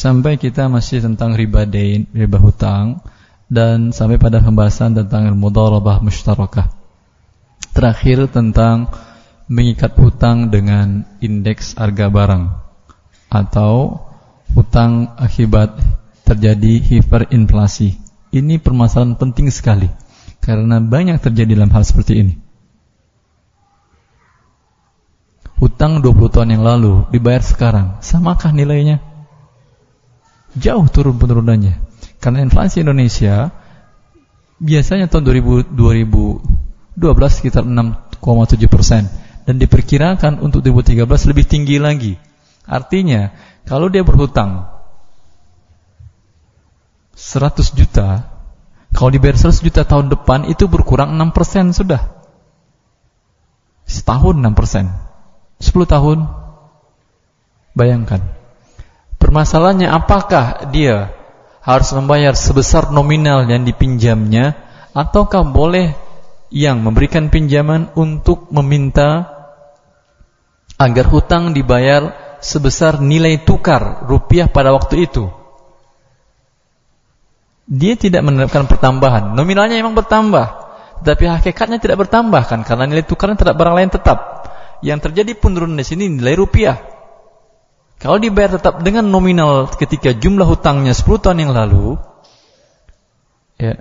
sampai kita masih tentang riba dain, riba hutang dan sampai pada pembahasan tentang mudharabah mushtarakah. Terakhir tentang mengikat hutang dengan indeks harga barang atau hutang akibat terjadi hiperinflasi. Ini permasalahan penting sekali karena banyak terjadi dalam hal seperti ini. Hutang 20 tahun yang lalu dibayar sekarang, samakah nilainya? Jauh turun penurunannya. Karena inflasi Indonesia biasanya tahun 2000, 2012 sekitar 6,7 persen dan diperkirakan untuk 2013 lebih tinggi lagi. Artinya, kalau dia berhutang 100 juta, kalau dibayar 100 juta tahun depan itu berkurang 6 persen sudah. Setahun 6 persen. 10 tahun. Bayangkan. Permasalahannya apakah dia harus membayar sebesar nominal yang dipinjamnya ataukah boleh yang memberikan pinjaman untuk meminta agar hutang dibayar sebesar nilai tukar rupiah pada waktu itu. Dia tidak menerapkan pertambahan. Nominalnya memang bertambah, tapi hakikatnya tidak bertambah kan karena nilai tukarnya terhadap barang lain tetap yang terjadi penurunan di sini nilai rupiah. Kalau dibayar tetap dengan nominal ketika jumlah hutangnya 10 tahun yang lalu, ya,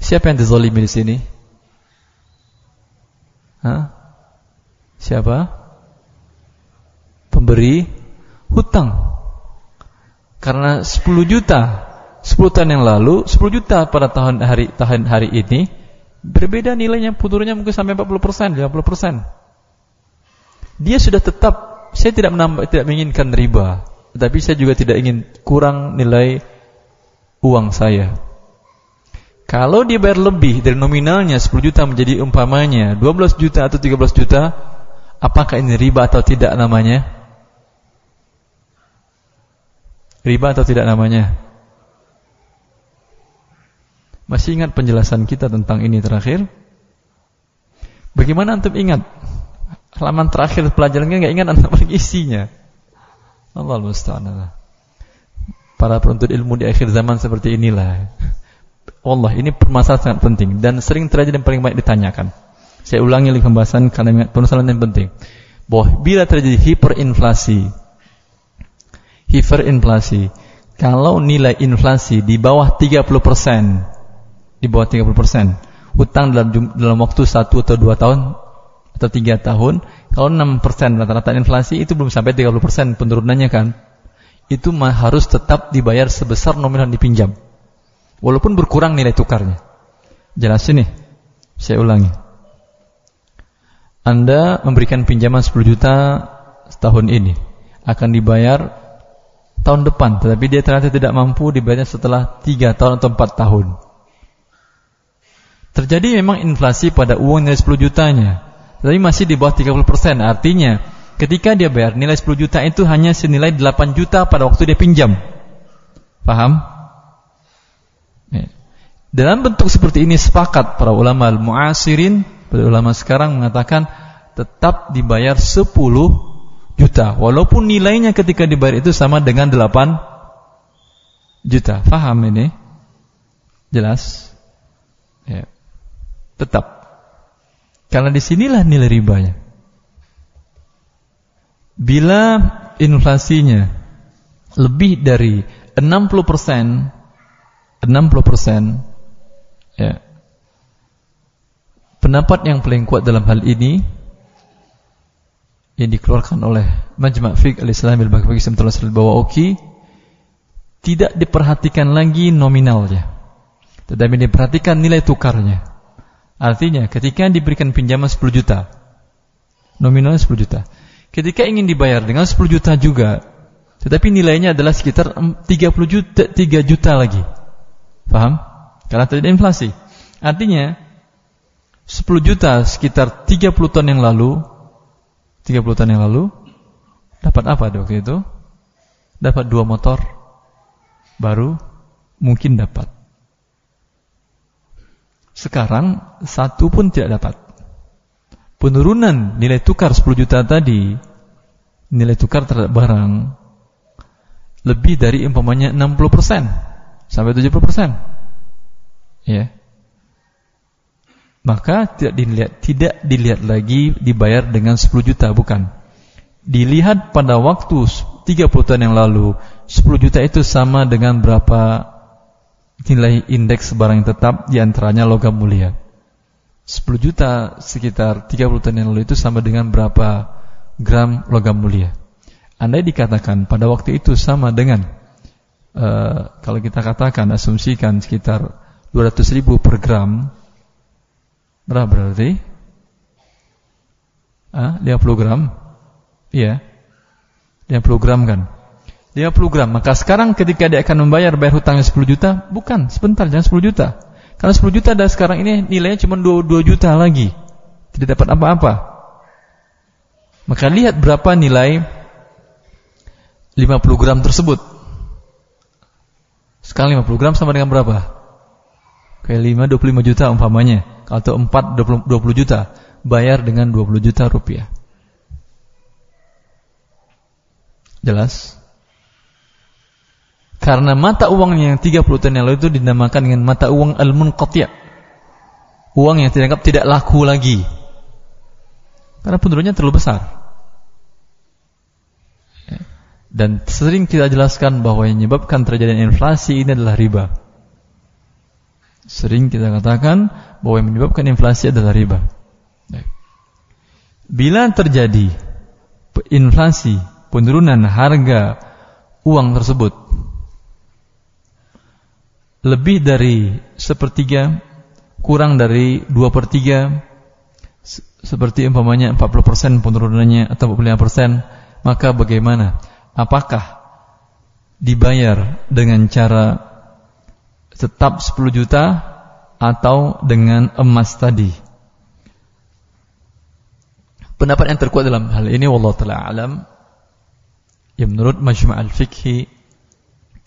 siapa yang dizolimi di sini? Hah? Siapa? Pemberi hutang. Karena 10 juta 10 tahun yang lalu 10 juta pada tahun hari tahun hari ini berbeda nilainya puturnya mungkin sampai 40%, 50% dia sudah tetap saya tidak menambah tidak menginginkan riba, tetapi saya juga tidak ingin kurang nilai uang saya. Kalau dia bayar lebih dari nominalnya 10 juta menjadi umpamanya 12 juta atau 13 juta, apakah ini riba atau tidak namanya? Riba atau tidak namanya? Masih ingat penjelasan kita tentang ini terakhir? Bagaimana antum ingat? Halaman terakhir pelajaran nggak ingat anda lagi isinya. Allah musta'an. Para penuntut ilmu di akhir zaman seperti inilah. Allah ini permasalahan sangat penting dan sering terjadi dan paling banyak ditanyakan. Saya ulangi lagi pembahasan karena permasalahan yang penting. Bahwa bila terjadi hiperinflasi, hiperinflasi, kalau nilai inflasi di bawah 30%, di bawah 30%, hutang dalam dalam waktu 1 atau 2 tahun atau 3 tahun, kalau 6% rata-rata inflasi itu belum sampai 30% penurunannya kan. Itu harus tetap dibayar sebesar nominal dipinjam. Walaupun berkurang nilai tukarnya. Jelas ini. Saya ulangi. Anda memberikan pinjaman 10 juta tahun ini akan dibayar tahun depan, tetapi dia ternyata tidak mampu dibayar setelah 3 tahun atau 4 tahun. Terjadi memang inflasi pada uang nilai 10 jutanya tapi masih di bawah 30%. Artinya, ketika dia bayar nilai 10 juta itu hanya senilai 8 juta pada waktu dia pinjam. Paham? Ya. Dalam bentuk seperti ini sepakat para ulama al-mu'asirin, para ulama sekarang mengatakan tetap dibayar 10 juta. Walaupun nilainya ketika dibayar itu sama dengan 8 juta. Paham ini? Jelas? Ya. Tetap karena di sinilah nilai ribanya. Bila inflasinya lebih dari 60 persen, 60 persen, ya, pendapat yang paling kuat dalam hal ini yang dikeluarkan oleh Majma' Fiqh al-Islam al-Baqi al-Bawaoki tidak diperhatikan lagi nominalnya tetapi diperhatikan nilai tukarnya Artinya ketika diberikan pinjaman 10 juta, nominalnya 10 juta. Ketika ingin dibayar dengan 10 juta juga, tetapi nilainya adalah sekitar 30 juta, 3 juta lagi. Paham? Karena tidak inflasi. Artinya 10 juta sekitar 30 tahun yang lalu, 30 tahun yang lalu dapat apa waktu itu? Dapat dua motor baru mungkin dapat. Sekarang satu pun tidak dapat. Penurunan nilai tukar 10 juta tadi, nilai tukar terhadap barang, lebih dari umpamanya 60% sampai 70%. Ya. Maka tidak dilihat tidak dilihat lagi dibayar dengan 10 juta, bukan. Dilihat pada waktu 30 tahun yang lalu 10 juta itu sama dengan berapa nilai indeks barang yang tetap di antaranya logam mulia. 10 juta sekitar 30 tahun yang lalu itu sama dengan berapa gram logam mulia. Andai dikatakan pada waktu itu sama dengan uh, kalau kita katakan asumsikan sekitar 200 ribu per gram berapa berarti? Ah, 50 gram? Iya. 50 gram kan? 50 gram. Maka sekarang ketika dia akan membayar bayar hutangnya 10 juta, bukan, sebentar jangan 10 juta. Karena 10 juta dan sekarang ini nilainya cuma 2, 2 juta lagi. Tidak dapat apa-apa. Maka lihat berapa nilai 50 gram tersebut. Sekarang 50 gram sama dengan berapa? Kayak 5, 25 juta umpamanya. Kalau 4, 20, 20 juta. Bayar dengan 20 juta rupiah. Jelas? Karena mata uangnya yang 30 tahun yang lalu itu dinamakan dengan mata uang al-munqati'. Uang yang dianggap tidak laku lagi. Karena penurunannya terlalu besar. Dan sering kita jelaskan bahwa yang menyebabkan terjadinya inflasi ini adalah riba. Sering kita katakan bahwa yang menyebabkan inflasi adalah riba. Bila terjadi inflasi, penurunan harga uang tersebut lebih dari sepertiga, kurang dari dua per tiga, seperti umpamanya 40% penurunannya atau 45%, maka bagaimana? Apakah dibayar dengan cara tetap 10 juta atau dengan emas tadi? Pendapat yang terkuat dalam hal ini wallahu taala alam yang menurut Majma' al-Fiqhi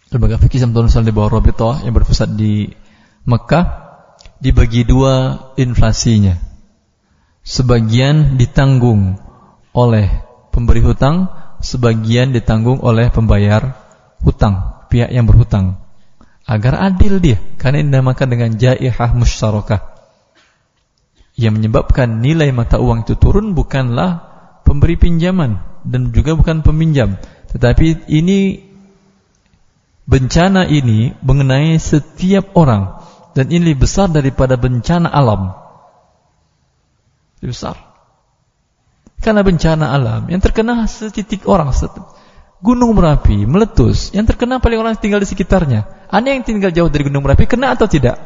lembaga fikih Samtul Nusal di bawah Rabitah yang berpusat di Mekah dibagi dua inflasinya. Sebagian ditanggung oleh pemberi hutang, sebagian ditanggung oleh pembayar hutang, pihak yang berhutang. Agar adil dia, karena ini dinamakan dengan jaihah musyarakah. Yang menyebabkan nilai mata uang itu turun bukanlah pemberi pinjaman dan juga bukan peminjam, tetapi ini bencana ini mengenai setiap orang dan ini lebih besar daripada bencana alam. Lebih besar. Karena bencana alam yang terkena setitik orang, gunung Merapi meletus, yang terkena paling orang tinggal di sekitarnya. Anda yang tinggal jauh dari gunung Merapi kena atau tidak?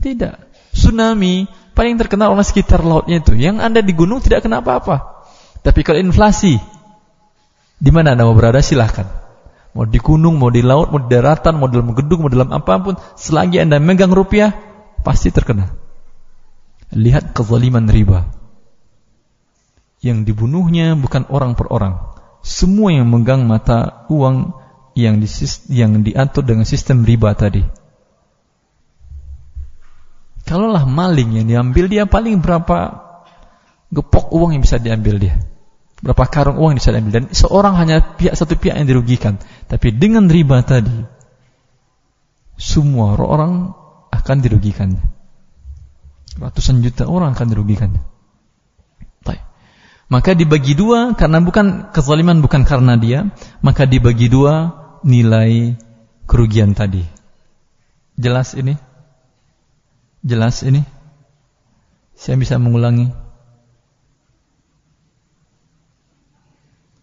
Tidak. Tsunami paling terkena orang sekitar lautnya itu. Yang Anda di gunung tidak kena apa-apa. Tapi kalau inflasi, di mana Anda mau berada silahkan. Mau di gunung, mau di laut, mau di daratan, mau dalam gedung, mau dalam apa pun, selagi Anda megang rupiah, pasti terkena. Lihat kezaliman riba. Yang dibunuhnya bukan orang per orang. Semua yang megang mata uang yang, di, yang diatur dengan sistem riba tadi. Kalaulah maling yang diambil dia paling berapa gepok uang yang bisa diambil dia berapa karung uang yang bisa diambil dan seorang hanya pihak satu pihak yang dirugikan. Tapi dengan riba tadi semua orang akan dirugikan. Ratusan juta orang akan dirugikan. Maka dibagi dua karena bukan kezaliman bukan karena dia maka dibagi dua nilai kerugian tadi. Jelas ini? Jelas ini? Saya bisa mengulangi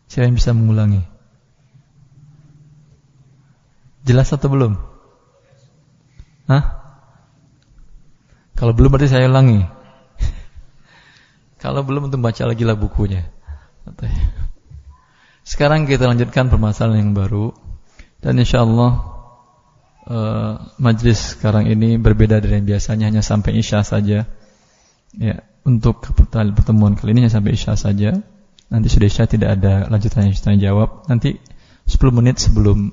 Siapa yang bisa mengulangi? Jelas atau belum? Hah? Kalau belum berarti saya ulangi. Kalau belum untuk baca lagi lah bukunya. Sekarang kita lanjutkan permasalahan yang baru dan insya Allah uh, majlis sekarang ini berbeda dari yang biasanya hanya sampai isya saja. Ya, untuk pertemuan kali ini hanya sampai isya saja. Nanti sudah isya tidak ada lanjutan tanya jawab. Nanti 10 menit sebelum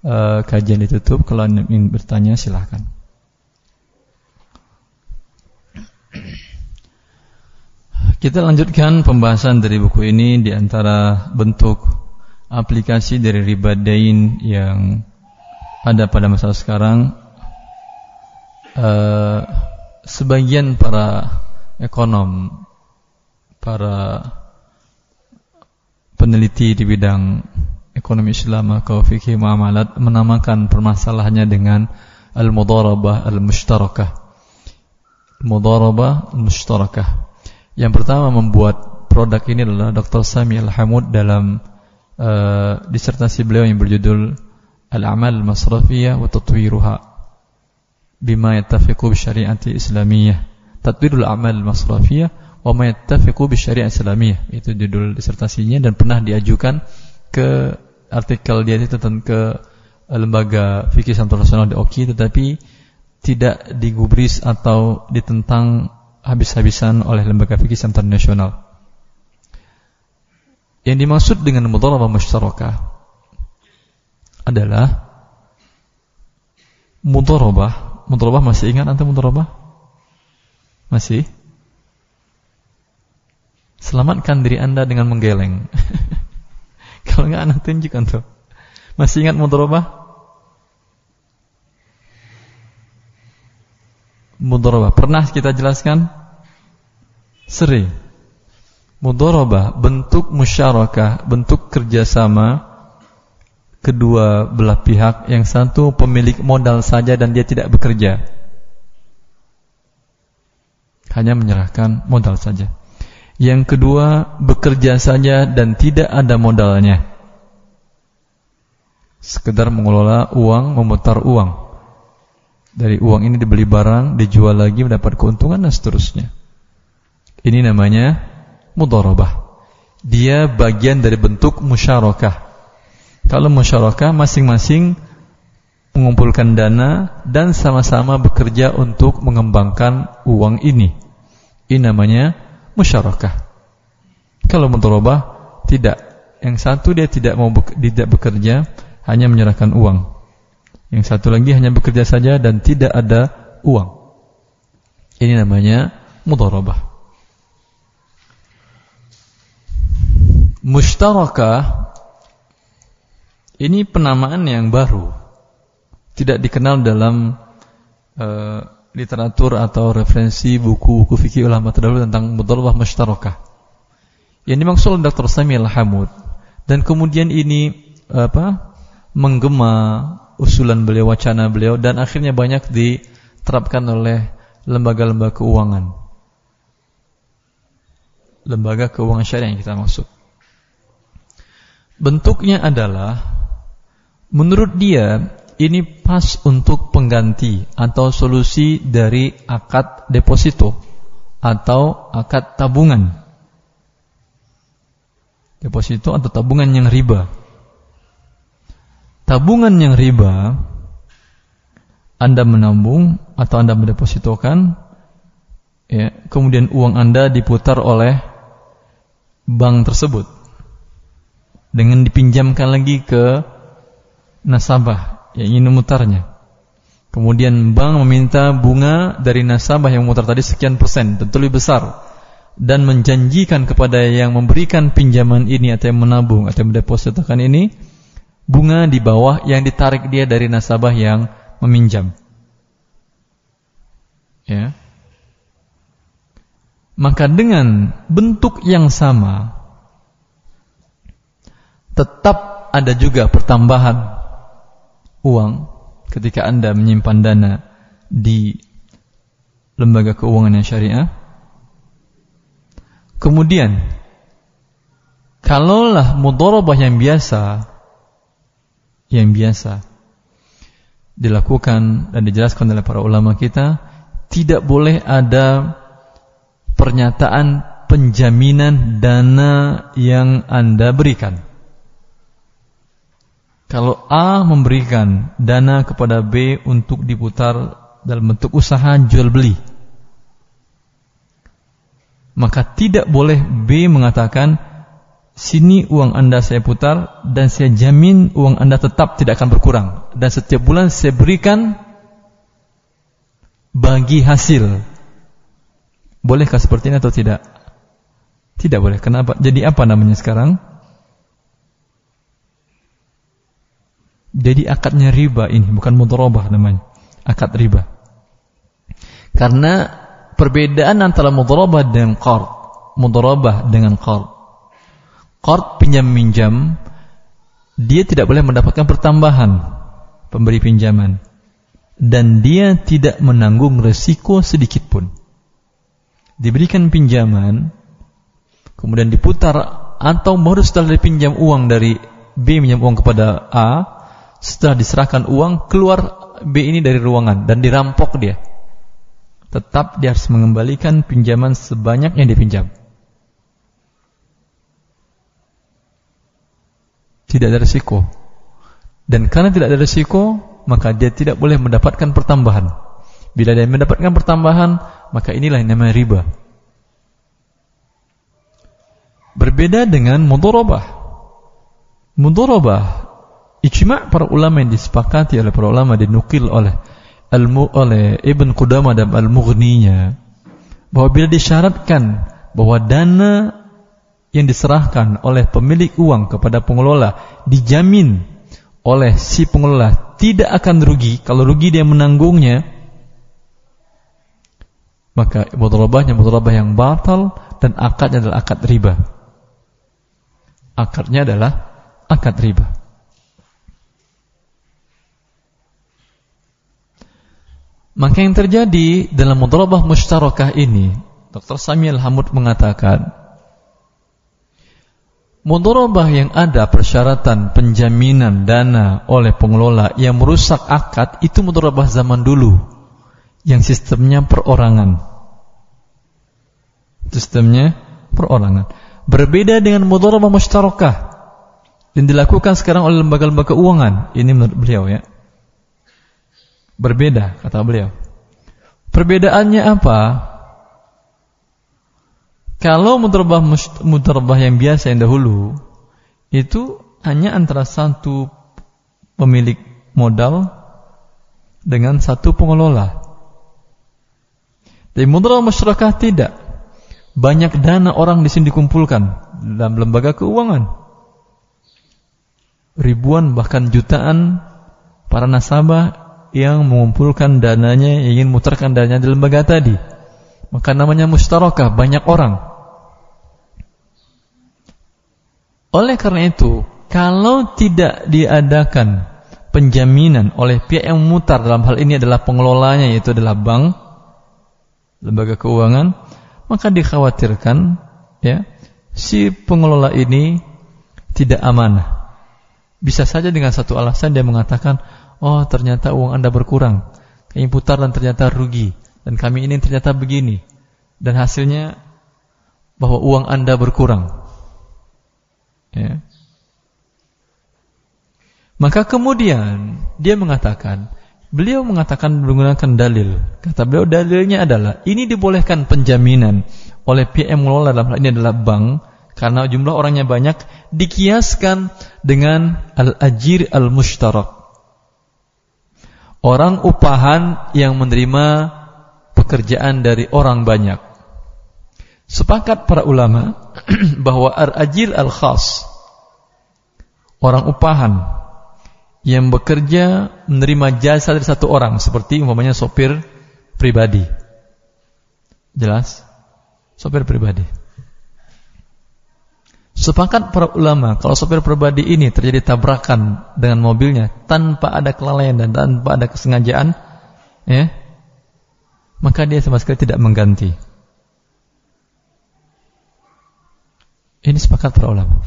uh, kajian ditutup, kalau ingin bertanya silahkan. Kita lanjutkan pembahasan dari buku ini di antara bentuk aplikasi dari riba dain yang ada pada masa sekarang uh, sebagian para ekonom para peneliti di bidang ekonomi Islam atau fikih muamalat menamakan permasalahannya dengan al-mudarabah al-mushtarakah. Mudarabah al-mushtarakah. Yang pertama membuat produk ini adalah Dr. Sami Al-Hamud dalam uh, disertasi beliau yang berjudul Al-Amal Masrafiyah wa Tatwiruha bima yattafiqu bi syariati islamiyah. Tatwirul amal masrafiyah wa ma yattafiqu bi syariah islamiyah. Itu judul disertasinya dan pernah diajukan ke artikel dia itu tentang ke lembaga fikih internasional di OKI tetapi tidak digubris atau ditentang habis-habisan oleh lembaga fikih internasional. Yang dimaksud dengan mudharabah musyarakah adalah mudharabah. Mudharabah masih ingat antum mudharabah? Masih? Selamatkan diri Anda dengan menggeleng. Kalau enggak anak tunjuk antum. Masih ingat mudharabah? Mudharabah pernah kita jelaskan? Sering. Mudorobah bentuk musyarakah, bentuk kerjasama kedua belah pihak. Yang satu pemilik modal saja dan dia tidak bekerja. Hanya menyerahkan modal saja. Yang kedua bekerja saja dan tidak ada modalnya. Sekedar mengelola uang, memutar uang. Dari uang ini dibeli barang, dijual lagi mendapat keuntungan dan seterusnya. Ini namanya mudharabah. Dia bagian dari bentuk musyarakah. Kalau musyarakah masing-masing mengumpulkan dana dan sama-sama bekerja untuk mengembangkan uang ini. Ini namanya musyarakah. Kalau mudharabah tidak. Yang satu dia tidak mau tidak bekerja, hanya menyerahkan uang. Yang satu lagi hanya bekerja saja dan tidak ada uang. Ini namanya mudharabah. Mushtarakah ini penamaan yang baru. Tidak dikenal dalam uh, literatur atau referensi buku-buku fikih ulama terdahulu tentang mudharabah mushtarakah. Yang dimaksud Dr. Samil Hamud dan kemudian ini apa? menggema usulan beliau, wacana beliau dan akhirnya banyak diterapkan oleh lembaga-lembaga keuangan. Lembaga keuangan syariah yang kita maksud. Bentuknya adalah menurut dia ini pas untuk pengganti atau solusi dari akad deposito atau akad tabungan. Deposito atau tabungan yang riba. Tabungan yang riba Anda menambung atau Anda mendepositokan ya, kemudian uang Anda diputar oleh bank tersebut dengan dipinjamkan lagi ke nasabah yang ingin memutarnya. Kemudian bank meminta bunga dari nasabah yang memutar tadi sekian persen, tentu lebih besar. Dan menjanjikan kepada yang memberikan pinjaman ini atau yang menabung atau yang mendepositokan ini bunga di bawah yang ditarik dia dari nasabah yang meminjam. Ya. Maka dengan bentuk yang sama tetap ada juga pertambahan uang ketika Anda menyimpan dana di lembaga keuangan yang syariah. Kemudian, kalaulah mudharabah yang biasa, yang biasa dilakukan dan dijelaskan oleh para ulama kita, tidak boleh ada pernyataan penjaminan dana yang Anda berikan. Kalau A memberikan dana kepada B untuk diputar dalam bentuk usaha jual beli, maka tidak boleh B mengatakan sini uang Anda saya putar dan saya jamin uang Anda tetap tidak akan berkurang dan setiap bulan saya berikan bagi hasil. Bolehkah seperti ini atau tidak? Tidak boleh. Kenapa? Jadi apa namanya sekarang? Jadi akadnya riba ini, bukan mudharabah namanya. Akad riba. Karena perbedaan antara mudharabah dan qard. Mudharabah dengan qard. Qard pinjam minjam dia tidak boleh mendapatkan pertambahan pemberi pinjaman dan dia tidak menanggung resiko sedikit pun. Diberikan pinjaman kemudian diputar atau baru setelah dipinjam uang dari B minjam uang kepada A setelah diserahkan uang keluar B ini dari ruangan dan dirampok dia. Tetap dia harus mengembalikan pinjaman sebanyak yang dipinjam. Tidak ada risiko. Dan karena tidak ada risiko maka dia tidak boleh mendapatkan pertambahan. Bila dia mendapatkan pertambahan maka inilah yang namanya riba. Berbeda dengan mudharabah. Mudharabah ijma' para ulama yang disepakati oleh para ulama dinukil oleh al oleh Ibn Qudamah dan Al-Mughninya bahwa bila disyaratkan bahwa dana yang diserahkan oleh pemilik uang kepada pengelola dijamin oleh si pengelola tidak akan rugi kalau rugi dia menanggungnya maka mudharabahnya mudharabah yang batal dan akadnya adalah akad riba akarnya adalah akad riba. Maka yang terjadi dalam mudharabah mustarakah ini, Dr. Samuel Hamud mengatakan, mudharabah yang ada persyaratan penjaminan dana oleh pengelola yang merusak akad itu mudharabah zaman dulu yang sistemnya perorangan. Sistemnya perorangan. Berbeda dengan mudharabah mustarakah yang dilakukan sekarang oleh lembaga-lembaga keuangan. Ini menurut beliau ya. Berbeda kata beliau. Perbedaannya apa? Kalau mudharabah mudharabah yang biasa yang dahulu itu hanya antara satu pemilik modal dengan satu pengelola. Tapi mudharabah masyarakat tidak. Banyak dana orang di sini dikumpulkan dalam lembaga keuangan. Ribuan bahkan jutaan para nasabah yang mengumpulkan dananya ingin mutarkan dananya di lembaga tadi. Maka namanya mustarakah, banyak orang. Oleh karena itu, kalau tidak diadakan penjaminan oleh pihak yang memutar dalam hal ini adalah pengelolanya yaitu adalah bank, lembaga keuangan, maka dikhawatirkan ya si pengelola ini tidak amanah. Bisa saja dengan satu alasan dia mengatakan, "Oh, ternyata uang Anda berkurang. Kami putar dan ternyata rugi dan kami ini ternyata begini." Dan hasilnya bahwa uang Anda berkurang. Ya. Maka kemudian dia mengatakan, Beliau mengatakan menggunakan dalil. Kata beliau dalilnya adalah ini dibolehkan penjaminan oleh yang mengelola dalam hal ini adalah bank karena jumlah orangnya banyak dikiaskan dengan al-ajir al-mushtarak. Orang upahan yang menerima pekerjaan dari orang banyak. Sepakat para ulama bahwa al-ajir al-khas orang upahan yang bekerja menerima jasa dari satu orang seperti umpamanya sopir pribadi. Jelas? Sopir pribadi. Sepakat para ulama kalau sopir pribadi ini terjadi tabrakan dengan mobilnya tanpa ada kelalaian dan tanpa ada kesengajaan, ya, maka dia sama sekali tidak mengganti. Ini sepakat para ulama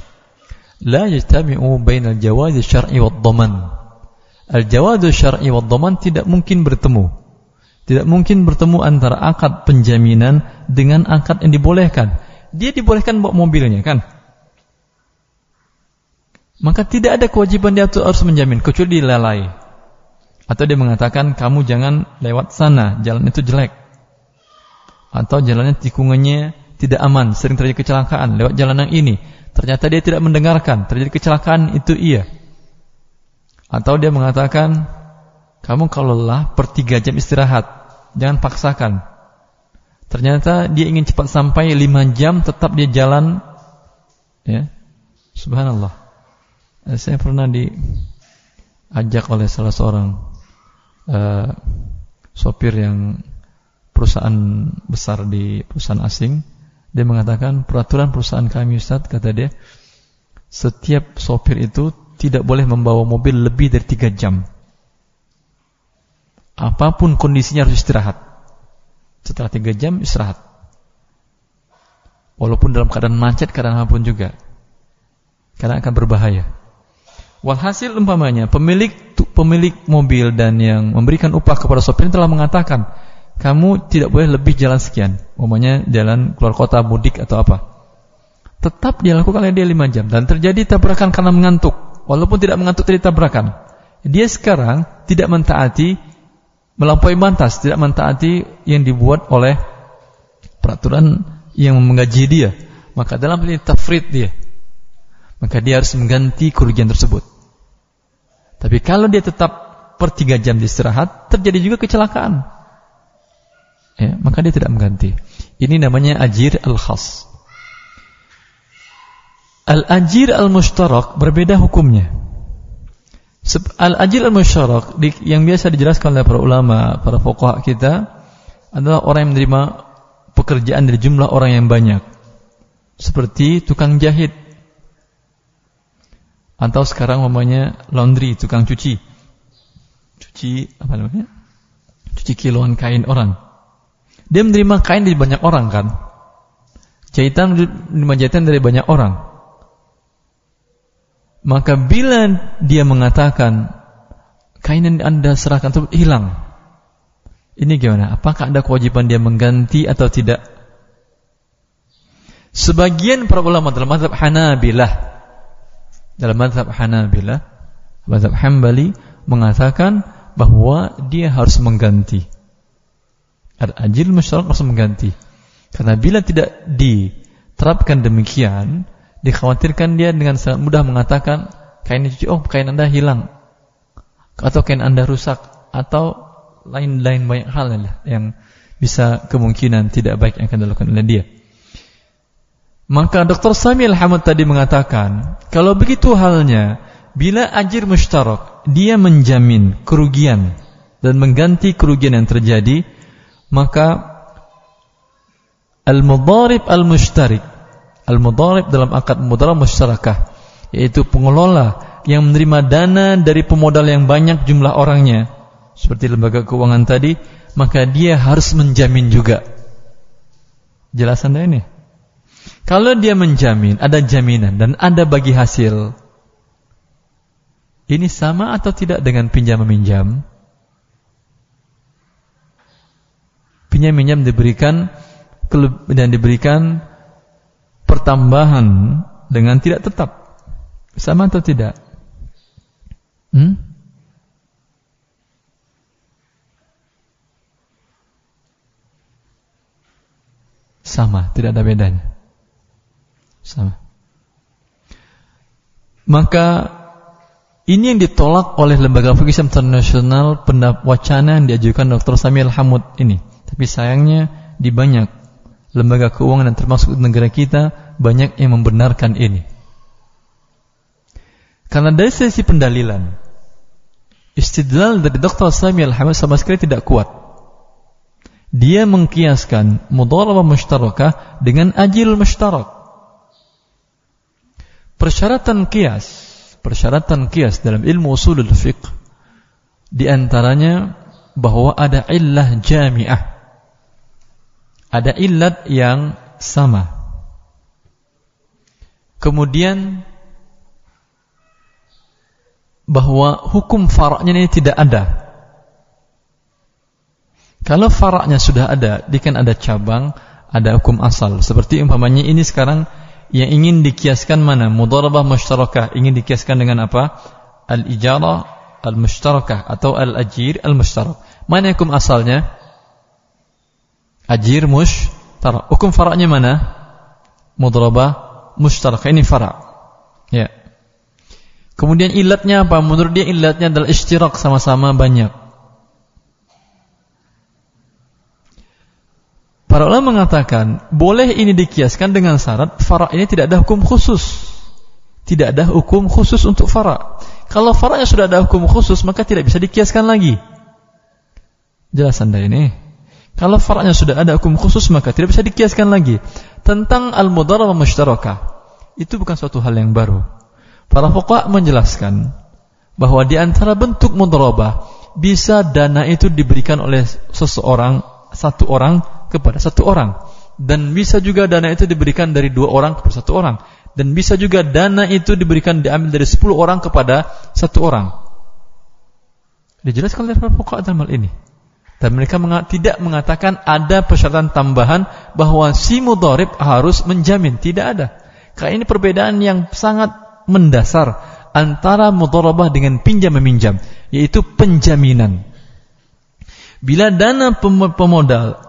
la yajtami'u bainal jawaz syar'i wad dhaman. Al dhaman tidak mungkin bertemu. Tidak mungkin bertemu antara akad penjaminan dengan akad yang dibolehkan. Dia dibolehkan bawa mobilnya kan? Maka tidak ada kewajiban dia harus menjamin kecuali dilalai. Atau dia mengatakan kamu jangan lewat sana, jalan itu jelek. Atau jalannya tikungannya tidak aman, sering terjadi kecelakaan lewat jalan yang ini. Ternyata dia tidak mendengarkan, terjadi kecelakaan itu iya. Atau dia mengatakan, kamu kalau lelah per tiga jam istirahat, jangan paksakan. Ternyata dia ingin cepat sampai lima jam, tetap dia jalan. Ya, Subhanallah. Eh, saya pernah di diajak oleh salah seorang uh, sopir yang perusahaan besar di perusahaan asing. Dia mengatakan peraturan perusahaan kami Ustaz kata dia setiap sopir itu tidak boleh membawa mobil lebih dari tiga jam. Apa pun kondisinya harus istirahat. Setelah tiga jam istirahat. Walaupun dalam keadaan macet, keadaan apa pun juga. Karena akan berbahaya. Walhasil umpamanya pemilik pemilik mobil dan yang memberikan upah kepada sopir telah mengatakan kamu tidak boleh lebih jalan sekian, umpamanya jalan keluar kota mudik atau apa. Tetap dia lakukan oleh dia lima jam dan terjadi tabrakan karena mengantuk, walaupun tidak mengantuk dari tabrakan. Dia sekarang tidak mentaati melampaui batas, tidak mentaati yang dibuat oleh peraturan yang menggaji dia. Maka dalam ini tafrid dia maka dia harus mengganti kerugian tersebut. Tapi kalau dia tetap per tiga jam istirahat, terjadi juga kecelakaan. Ya, maka dia tidak mengganti. Ini namanya ajir al-khas. Al-ajir al-mushtarak berbeda hukumnya. Al-ajir al-mushtarak yang biasa dijelaskan oleh para ulama, para fuqaha kita adalah orang yang menerima pekerjaan dari jumlah orang yang banyak. Seperti tukang jahit atau sekarang namanya laundry, tukang cuci. Cuci apa namanya? Cuci kiloan kain orang. Dia menerima kain dari banyak orang kan? Jahitan menerima jahitan dari banyak orang. Maka bila dia mengatakan kain yang Anda serahkan itu hilang. Ini gimana? Apakah ada kewajiban dia mengganti atau tidak? Sebagian para ulama dalam mazhab Hanabilah dalam mazhab Hanabilah, mazhab Hambali mengatakan bahwa dia harus mengganti. Al-ajil masyarakat harus mengganti. Karena bila tidak diterapkan demikian, dikhawatirkan dia dengan sangat mudah mengatakan kain cuci, oh kain anda hilang, atau kain anda rusak, atau lain-lain banyak hal yang bisa kemungkinan tidak baik yang akan dilakukan oleh dia. Maka Dr. Samil Hamad tadi mengatakan, kalau begitu halnya, bila ajir mustarak, dia menjamin kerugian dan mengganti kerugian yang terjadi, maka al-mudarib al-mustarik, al-mudarib dalam akad mudarab musyarakah, yaitu pengelola yang menerima dana dari pemodal yang banyak jumlah orangnya, seperti lembaga keuangan tadi, maka dia harus menjamin juga. Jelasan ini? Kalau dia menjamin, ada jaminan dan ada bagi hasil. Ini sama atau tidak dengan pinjam meminjam? Pinjam minjam diberikan dan diberikan pertambahan dengan tidak tetap. Sama atau tidak? Hmm? Sama, tidak ada bedanya. Sama. Maka ini yang ditolak oleh lembaga fikih internasional pendap wacana yang diajukan Dr. Samil Hamud ini. Tapi sayangnya di banyak lembaga keuangan dan termasuk negara kita banyak yang membenarkan ini. Karena dari sisi pendalilan istidlal dari Dr. Samil Hamud sama sekali tidak kuat. Dia mengkiaskan mudharabah mushtarakah dengan ajil mushtarak. Persyaratan kias, persyaratan kias dalam ilmu usulul fiqh di antaranya bahwa ada illah jami'ah. Ada illat yang sama. Kemudian bahwa hukum faraknya ini tidak ada. Kalau faraknya sudah ada, dia kan ada cabang, ada hukum asal. Seperti umpamanya ini sekarang yang ingin dikiaskan mana? Mudharabah mushtarakah ingin dikiaskan dengan apa? Al-ijarah al-mushtarakah atau al-ajir al-mushtarak. Mana hukum asalnya? Ajir mushtarak. Hukum faraknya mana? Mudharabah mushtarakah. Ini farak. Ya. Kemudian ilatnya apa? Menurut dia ilatnya adalah istirak sama-sama banyak. Para ulama mengatakan boleh ini dikiaskan dengan syarat fara ini tidak ada hukum khusus. Tidak ada hukum khusus untuk fara. Kalau far'nya sudah ada hukum khusus, maka tidak bisa dikiaskan lagi. Jelas Anda ini? Kalau far'nya sudah ada hukum khusus, maka tidak bisa dikiaskan lagi. Tentang al-mudarabah mushtarakah. Itu bukan suatu hal yang baru. Para fuqaha menjelaskan bahwa di antara bentuk mudarabah bisa dana itu diberikan oleh seseorang satu orang kepada satu orang dan bisa juga dana itu diberikan dari dua orang kepada satu orang dan bisa juga dana itu diberikan diambil dari sepuluh orang kepada satu orang. Dijelaskan oleh para fuqaha dalam hal ini. Dan mereka tidak mengatakan ada persyaratan tambahan bahwa si mudharib harus menjamin. Tidak ada. Karena ini perbedaan yang sangat mendasar antara mudharabah dengan pinjam meminjam, yaitu penjaminan. Bila dana pemodal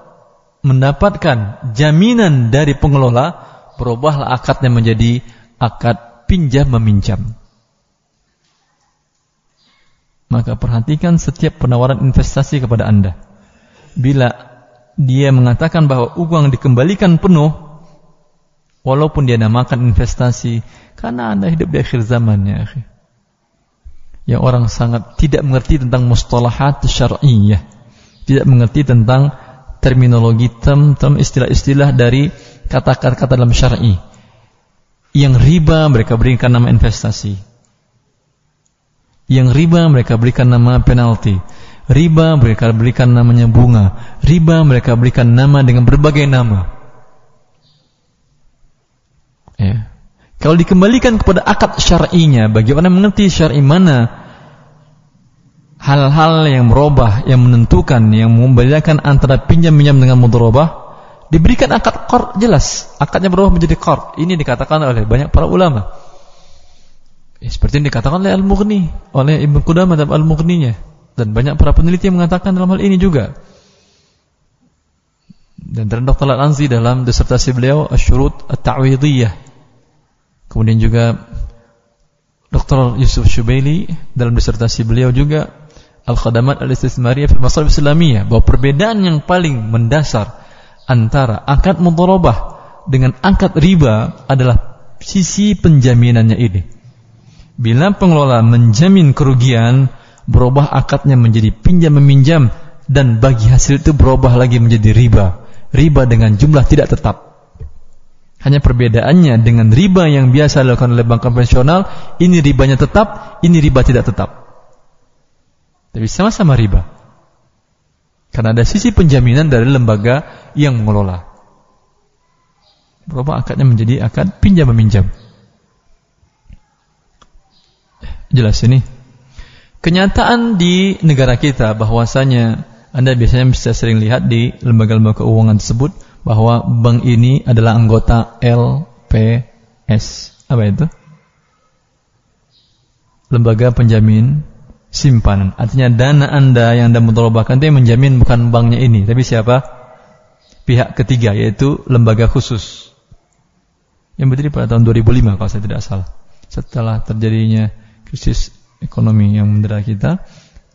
mendapatkan jaminan dari pengelola, berubahlah akadnya menjadi akad pinjam meminjam. Maka perhatikan setiap penawaran investasi kepada Anda. Bila dia mengatakan bahwa uang dikembalikan penuh, walaupun dia namakan investasi, karena Anda hidup di akhir zaman ya Yang orang sangat tidak mengerti tentang mustalahat syar'iyyah. Tidak mengerti tentang terminologi term-term istilah-istilah dari kata-kata dalam syar'i. Yang riba mereka berikan nama investasi. Yang riba mereka berikan nama penalti. Riba mereka berikan namanya bunga. Riba mereka berikan nama dengan berbagai nama. Ya. Kalau dikembalikan kepada akad syar'inya, bagaimana mengerti syar'i mana hal-hal yang merubah, yang menentukan, yang membedakan antara pinjam pinjam dengan mudharabah, Diberikan akad qard jelas, akadnya berubah menjadi qard. Ini dikatakan oleh banyak para ulama. Ya, seperti yang dikatakan oleh Al-Mughni, oleh Ibnu Qudamah dalam Al-Mughninya dan banyak para peneliti yang mengatakan dalam hal ini juga. Dan Dr. Al-Anzi dalam disertasi beliau Asyurut At-Ta'widiyah. Kemudian juga Dr. Yusuf Syubaili dalam disertasi beliau juga Al-Khadamat Al-Istismariyah fil Masalib Islamiyah bahwa perbedaan yang paling mendasar antara akad mudharabah dengan akad riba adalah sisi penjaminannya ini. Bila pengelola menjamin kerugian, berubah akadnya menjadi pinjam meminjam dan bagi hasil itu berubah lagi menjadi riba. Riba dengan jumlah tidak tetap. Hanya perbedaannya dengan riba yang biasa dilakukan oleh bank konvensional, ini ribanya tetap, ini riba tidak tetap. Tapi sama-sama riba. Karena ada sisi penjaminan dari lembaga yang mengelola. Berubah akadnya menjadi akad pinjam meminjam. Jelas ini. Kenyataan di negara kita bahwasanya Anda biasanya bisa sering lihat di lembaga-lembaga keuangan tersebut bahwa bank ini adalah anggota LPS. Apa itu? Lembaga penjamin simpanan. Artinya dana Anda yang Anda mutolobahkan itu menjamin bukan banknya ini, tapi siapa? Pihak ketiga, yaitu lembaga khusus. Yang berdiri pada tahun 2005 kalau saya tidak salah. Setelah terjadinya krisis ekonomi yang mendera kita,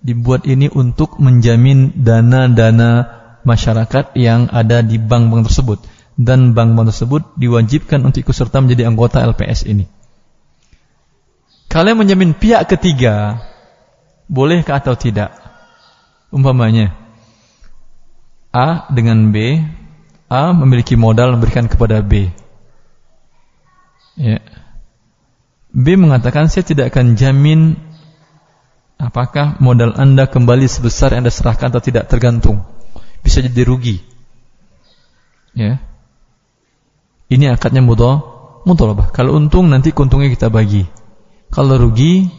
dibuat ini untuk menjamin dana-dana masyarakat yang ada di bank-bank tersebut. Dan bank-bank tersebut diwajibkan untuk ikut serta menjadi anggota LPS ini. Kalian menjamin pihak ketiga Bolehkah atau tidak? Umpamanya A dengan B, A memiliki modal memberikan kepada B. Ya. B mengatakan saya tidak akan jamin apakah modal Anda kembali sebesar yang Anda serahkan atau tidak tergantung. Bisa jadi rugi. Ya. Ini akadnya mudah, mudharabah. Kalau untung nanti keuntungnya kita bagi. Kalau rugi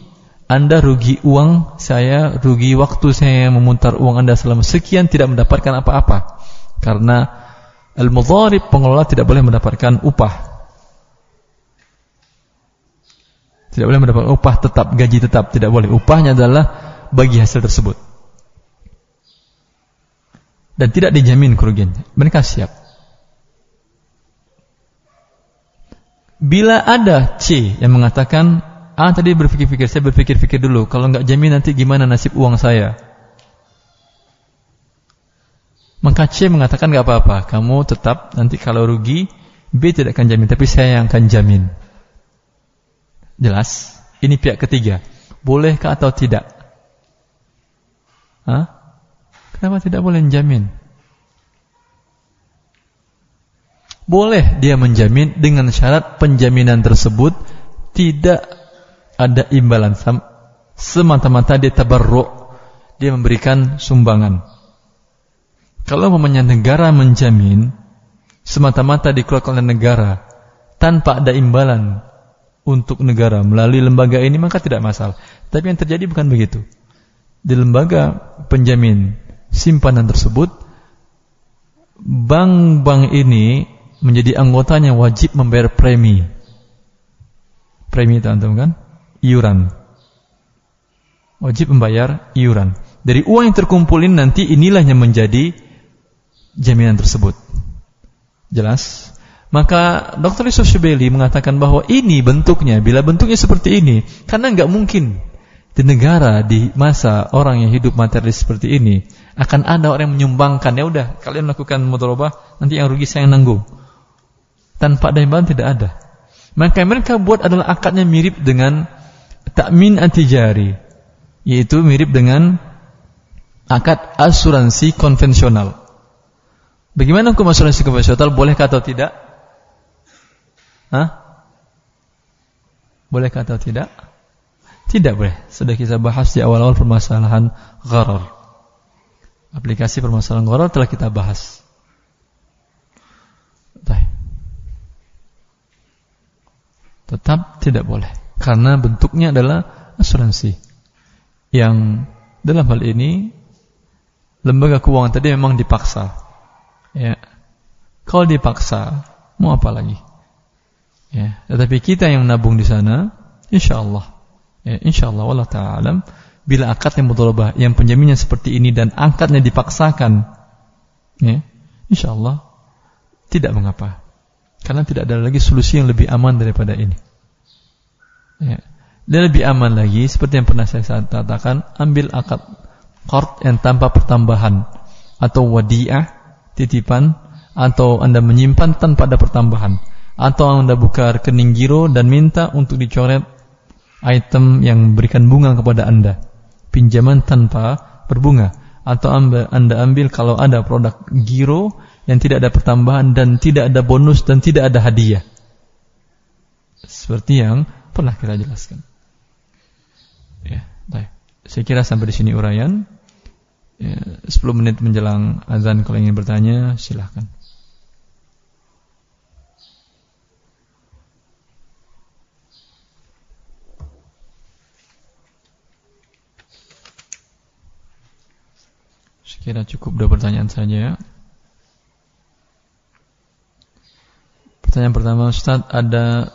anda rugi uang, saya rugi waktu saya memutar uang Anda selama sekian tidak mendapatkan apa-apa. Karena al-mudharib pengelola tidak boleh mendapatkan upah. Tidak boleh mendapatkan upah tetap, gaji tetap, tidak boleh. Upahnya adalah bagi hasil tersebut. Dan tidak dijamin kerugiannya. Mereka siap. Bila ada C yang mengatakan Ah tadi berpikir-pikir, saya berpikir-pikir dulu. Kalau nggak jamin nanti gimana nasib uang saya? Maka mengatakan nggak apa-apa. Kamu tetap nanti kalau rugi, B tidak akan jamin, tapi saya yang akan jamin. Jelas? Ini pihak ketiga. Bolehkah atau tidak? Hah? Kenapa tidak boleh menjamin? Boleh dia menjamin dengan syarat penjaminan tersebut tidak ada imbalan semata-mata dia tabarruk dia memberikan sumbangan. Kalau memangnya negara menjamin semata-mata dikeluarkan oleh negara tanpa ada imbalan untuk negara melalui lembaga ini maka tidak masalah. Tapi yang terjadi bukan begitu. Di lembaga penjamin simpanan tersebut bank-bank ini menjadi anggotanya wajib membayar premi. Premi teman-teman kan? Iuran. Wajib membayar iuran. Dari uang yang terkumpulin nanti inilah yang menjadi jaminan tersebut. Jelas? Maka Dr. Yusuf Syubeli mengatakan bahwa ini bentuknya, bila bentuknya seperti ini, karena nggak mungkin di negara di masa orang yang hidup materialis seperti ini akan ada orang yang menyumbangkan ya udah kalian lakukan mudharabah nanti yang rugi saya yang nanggung tanpa ada imbalan tidak ada. Maka mereka buat adalah akadnya mirip dengan takmin antijari, yaitu mirip dengan akad asuransi konvensional. Bagaimana hukum asuransi konvensional? Bolehkah atau tidak? Hah? Bolehkah atau tidak? Tidak boleh. Sudah kita bahas di awal-awal permasalahan gharar. Aplikasi permasalahan gharar telah kita bahas. Baik tetap tidak boleh karena bentuknya adalah asuransi. Yang dalam hal ini lembaga keuangan tadi memang dipaksa. Ya. Kalau dipaksa mau apa lagi? Ya. Tetapi kita yang nabung di sana insyaallah. Ya insyaallah wallah taala bila akadnya mudharabah yang penjaminnya seperti ini dan akadnya dipaksakan ya insyaallah tidak mengapa. Karena tidak ada lagi solusi yang lebih aman daripada ini. Ya. Dan lebih aman lagi, seperti yang pernah saya katakan, ambil akad qard yang tanpa pertambahan atau wadiah, titipan, atau Anda menyimpan tanpa ada pertambahan, atau Anda buka rekening giro dan minta untuk dicoret item yang memberikan bunga kepada Anda, pinjaman tanpa berbunga, atau Anda ambil kalau ada produk giro yang tidak ada pertambahan dan tidak ada bonus dan tidak ada hadiah. Seperti yang pernah kita jelaskan. Ya, baik. Saya kira sampai di sini uraian. Ya, 10 menit menjelang azan kalau ingin bertanya silahkan. Sekira cukup dua pertanyaan saja. Pertanyaan pertama Ustaz, ada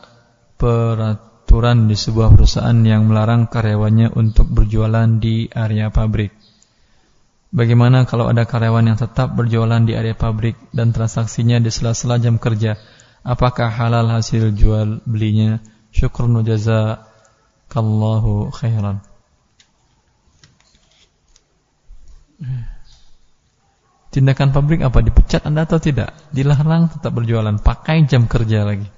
peraturan di sebuah perusahaan yang melarang karyawannya untuk berjualan di area pabrik. Bagaimana kalau ada karyawan yang tetap berjualan di area pabrik dan transaksinya di sela-sela jam kerja? Apakah halal hasil jual belinya? Syukrun jazakallahu khairan. Tindakan pabrik apa? Dipecat Anda atau tidak? Dilarang tetap berjualan, pakai jam kerja lagi.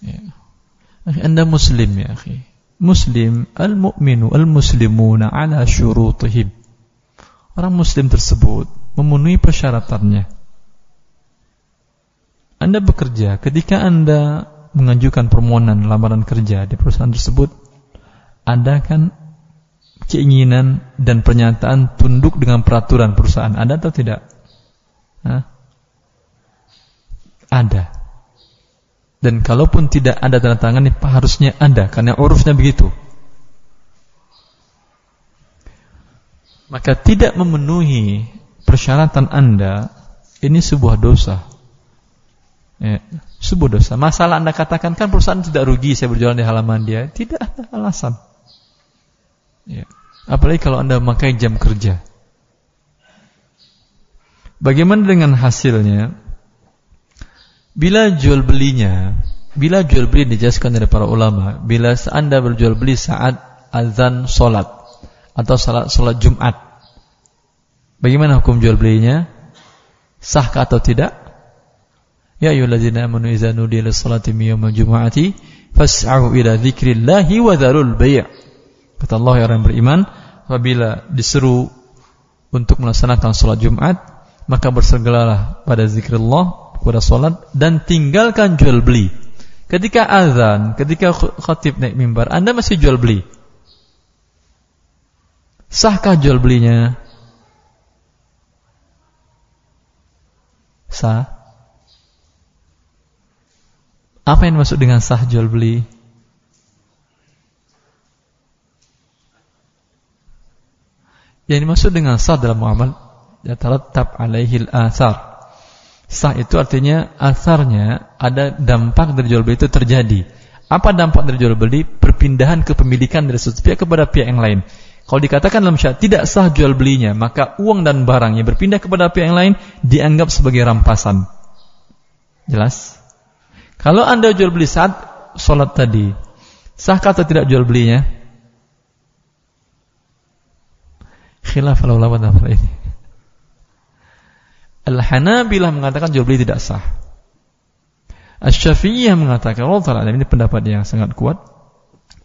Ya. Anda muslim ya akhi. Muslim, al-mu'minu al-muslimuna ala syurutihim. Orang muslim tersebut memenuhi persyaratannya. Anda bekerja, ketika Anda mengajukan permohonan lamaran kerja di perusahaan tersebut, ada kan keinginan dan pernyataan tunduk dengan peraturan perusahaan ada atau tidak? Hah? Ada. Dan kalaupun tidak ada tanda tangan, harusnya ada karena urufnya begitu. Maka tidak memenuhi persyaratan Anda ini sebuah dosa. Ya, sebuah dosa. Masalah Anda katakan kan perusahaan tidak rugi saya berjualan di halaman dia, tidak ada alasan. Ya. Apalagi kalau Anda memakai jam kerja. Bagaimana dengan hasilnya? Bila jual belinya, bila jual beli dijelaskan oleh para ulama, bila Anda berjual beli saat azan solat atau salat solat Jumat, bagaimana hukum jual belinya? Sahkah atau tidak? Ya ayyuhallazina amanu idza nudiya lis-salati min yawmil jumu'ati fas'au ila dzikrillahi wa dzarul bai'. Kata Allah ya orang beriman, apabila diseru untuk melaksanakan sholat Jumat, maka bersegeralah pada zikrullah, pada sholat, dan tinggalkan jual beli. Ketika azan, ketika khatib naik mimbar, Anda masih jual beli. Sahkah jual belinya? Sah. Apa yang masuk dengan sah jual beli? Yang dimaksud dengan sah dalam muamal ya tarattab alaihi al-athar. Sah itu artinya asarnya ada dampak dari jual beli itu terjadi. Apa dampak dari jual beli? Perpindahan kepemilikan dari satu pihak kepada pihak yang lain. Kalau dikatakan dalam syarat tidak sah jual belinya, maka uang dan barang yang berpindah kepada pihak yang lain dianggap sebagai rampasan. Jelas? Kalau Anda jual beli saat sholat tadi, sahkah atau tidak jual belinya? Khilaf ulama dalam ini. Al-Hanabilah mengatakan jual beli tidak sah. Asy-Syafi'iyah mengatakan Allah Ta'ala ini pendapat yang sangat kuat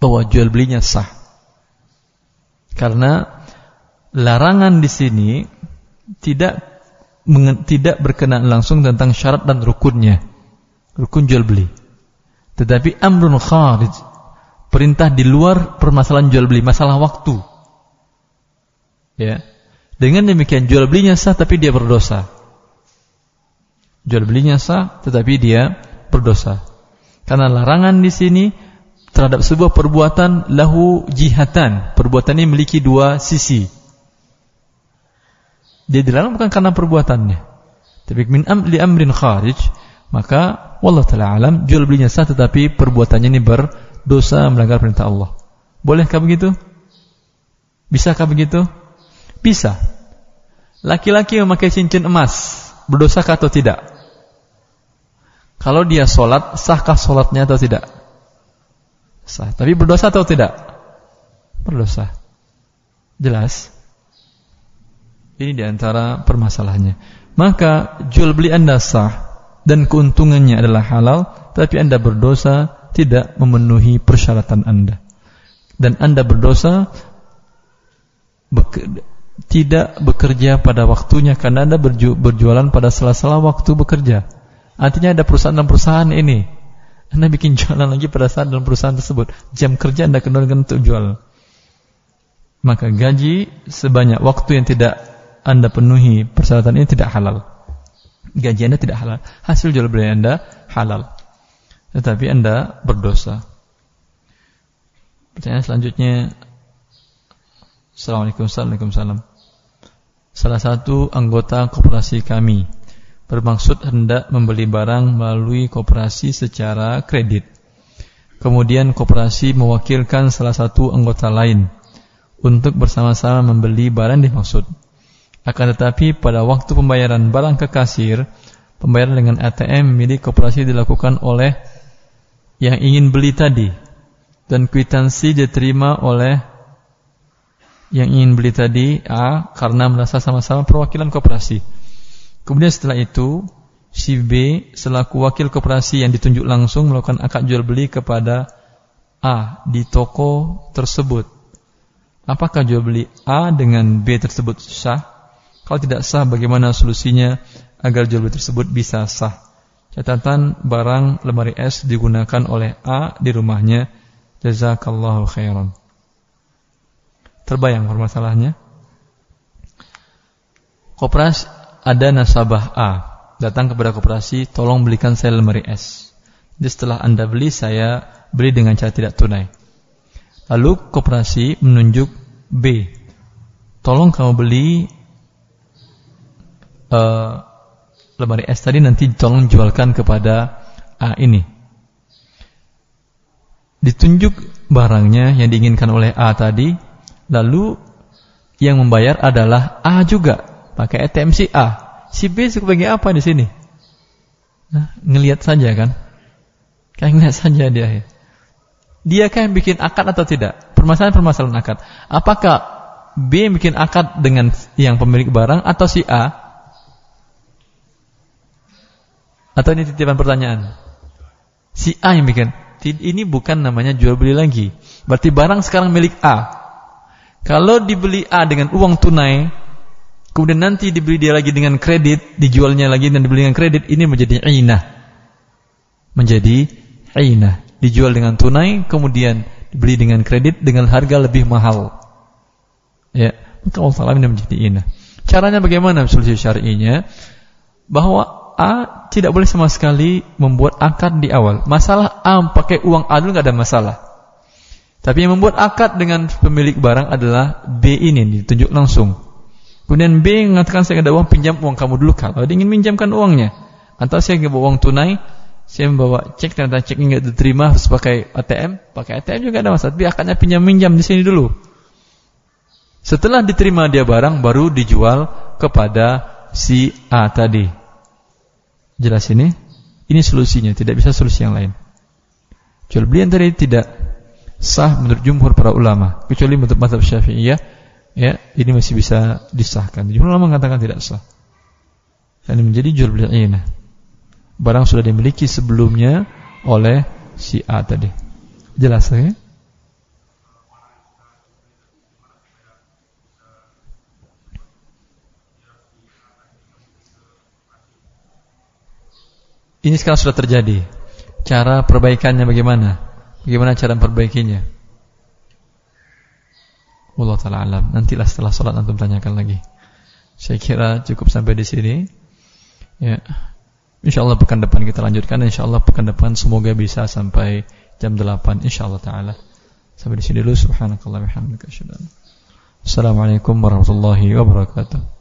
bahwa jual belinya sah. Karena larangan di sini tidak tidak berkenaan langsung tentang syarat dan rukunnya. Rukun jual beli. Tetapi amrun kharij perintah di luar permasalahan jual beli, masalah waktu. Ya. Dengan demikian jual belinya sah tapi dia berdosa. Jual belinya sah tetapi dia berdosa. Karena larangan di sini terhadap sebuah perbuatan lahu jihatan. Perbuatan ini memiliki dua sisi. Dia dilarang bukan karena perbuatannya. Tapi min am li amrin kharij, maka wallah taala alam jual belinya sah tetapi perbuatannya ini berdosa melanggar perintah Allah. Bolehkah begitu? Bisakah begitu? Bisa. Laki-laki memakai cincin emas berdosakah atau tidak? Kalau dia sholat, sahkah sholatnya atau tidak? Sah. Tapi berdosa atau tidak? Berdosa. Jelas? Ini di antara permasalahannya. Maka jual beli anda sah dan keuntungannya adalah halal, tapi anda berdosa tidak memenuhi persyaratan anda. Dan anda berdosa tidak bekerja pada waktunya karena Anda berjualan pada sela-sela waktu bekerja. Artinya ada perusahaan dan perusahaan ini. Anda bikin jualan lagi pada saat dalam perusahaan tersebut. Jam kerja Anda kendalikan untuk jual. Maka gaji sebanyak waktu yang tidak Anda penuhi persyaratan ini tidak halal. Gaji Anda tidak halal. Hasil jual beli Anda halal. Tetapi Anda berdosa. Pertanyaan selanjutnya Assalamualaikum Waalaikumsalam Salah satu anggota koperasi kami bermaksud hendak membeli barang melalui koperasi secara kredit. Kemudian koperasi mewakilkan salah satu anggota lain untuk bersama-sama membeli barang dimaksud. Akan tetapi pada waktu pembayaran barang ke kasir, pembayaran dengan ATM milik koperasi dilakukan oleh yang ingin beli tadi dan kwitansi diterima oleh yang ingin beli tadi A karena merasa sama-sama perwakilan koperasi. Kemudian setelah itu si B selaku wakil koperasi yang ditunjuk langsung melakukan akad jual beli kepada A di toko tersebut. Apakah jual beli A dengan B tersebut sah? Kalau tidak sah bagaimana solusinya agar jual beli tersebut bisa sah? Catatan barang lemari es digunakan oleh A di rumahnya. Jazakallahu khairan. Terbayang permasalahannya? Koperasi ada nasabah A datang kepada koperasi, tolong belikan saya lemari es. Jadi setelah anda beli, saya beli dengan cara tidak tunai. Lalu koperasi menunjuk B, tolong kamu beli uh, lemari es tadi nanti tolong jualkan kepada A ini. Ditunjuk barangnya yang diinginkan oleh A tadi, Lalu yang membayar adalah A juga, pakai ATM si A. Si B sebagai apa di sini? Nah, ngelihat saja kan? Kayak ngelihat saja dia. Dia kan bikin akad atau tidak? Permasalahan-permasalahan akad. Apakah B yang bikin akad dengan yang pemilik barang atau si A? Atau ini titipan pertanyaan? Si A yang bikin. Ini bukan namanya jual beli lagi. Berarti barang sekarang milik A. Kalau dibeli A dengan uang tunai, kemudian nanti dibeli dia lagi dengan kredit, dijualnya lagi dan dibeli dengan kredit, ini menjadi inah. Menjadi inah. Dijual dengan tunai, kemudian dibeli dengan kredit dengan harga lebih mahal. Ya, maka Allah ini menjadi inah. Caranya bagaimana solusi syar'inya? Bahwa A tidak boleh sama sekali membuat akad di awal. Masalah A pakai uang A dulu nggak ada masalah. Tapi yang membuat akad dengan pemilik barang adalah B ini ditunjuk langsung. Kemudian B mengatakan saya ada uang pinjam uang kamu dulu kalau dia ingin minjamkan uangnya. Atau saya bawa uang tunai, saya membawa cek ternyata ceknya nggak diterima harus pakai ATM, pakai ATM juga ada masalah. Tapi akadnya pinjam minjam di sini dulu. Setelah diterima dia barang baru dijual kepada si A tadi. Jelas ini? Ini solusinya, tidak bisa solusi yang lain. Jual beli yang tadi tidak sah menurut jumhur para ulama, kecuali menurut mazhab Syafi'iyah, ya, ini masih bisa disahkan. Jumhur ulama mengatakan tidak sah. Dan menjadi ini. Barang sudah dimiliki sebelumnya oleh si A tadi. Jelas ya? Ini sekarang sudah terjadi. Cara perbaikannya bagaimana? Bagaimana cara memperbaikinya? Allah taala alam. Nantilah setelah sholat antum tanyakan lagi. Saya kira cukup sampai di sini. Ya. Insyaallah pekan depan kita lanjutkan. Insyaallah pekan depan semoga bisa sampai jam 8 insyaallah taala. Sampai di sini dulu subhanakallah wa Assalamualaikum warahmatullahi wabarakatuh.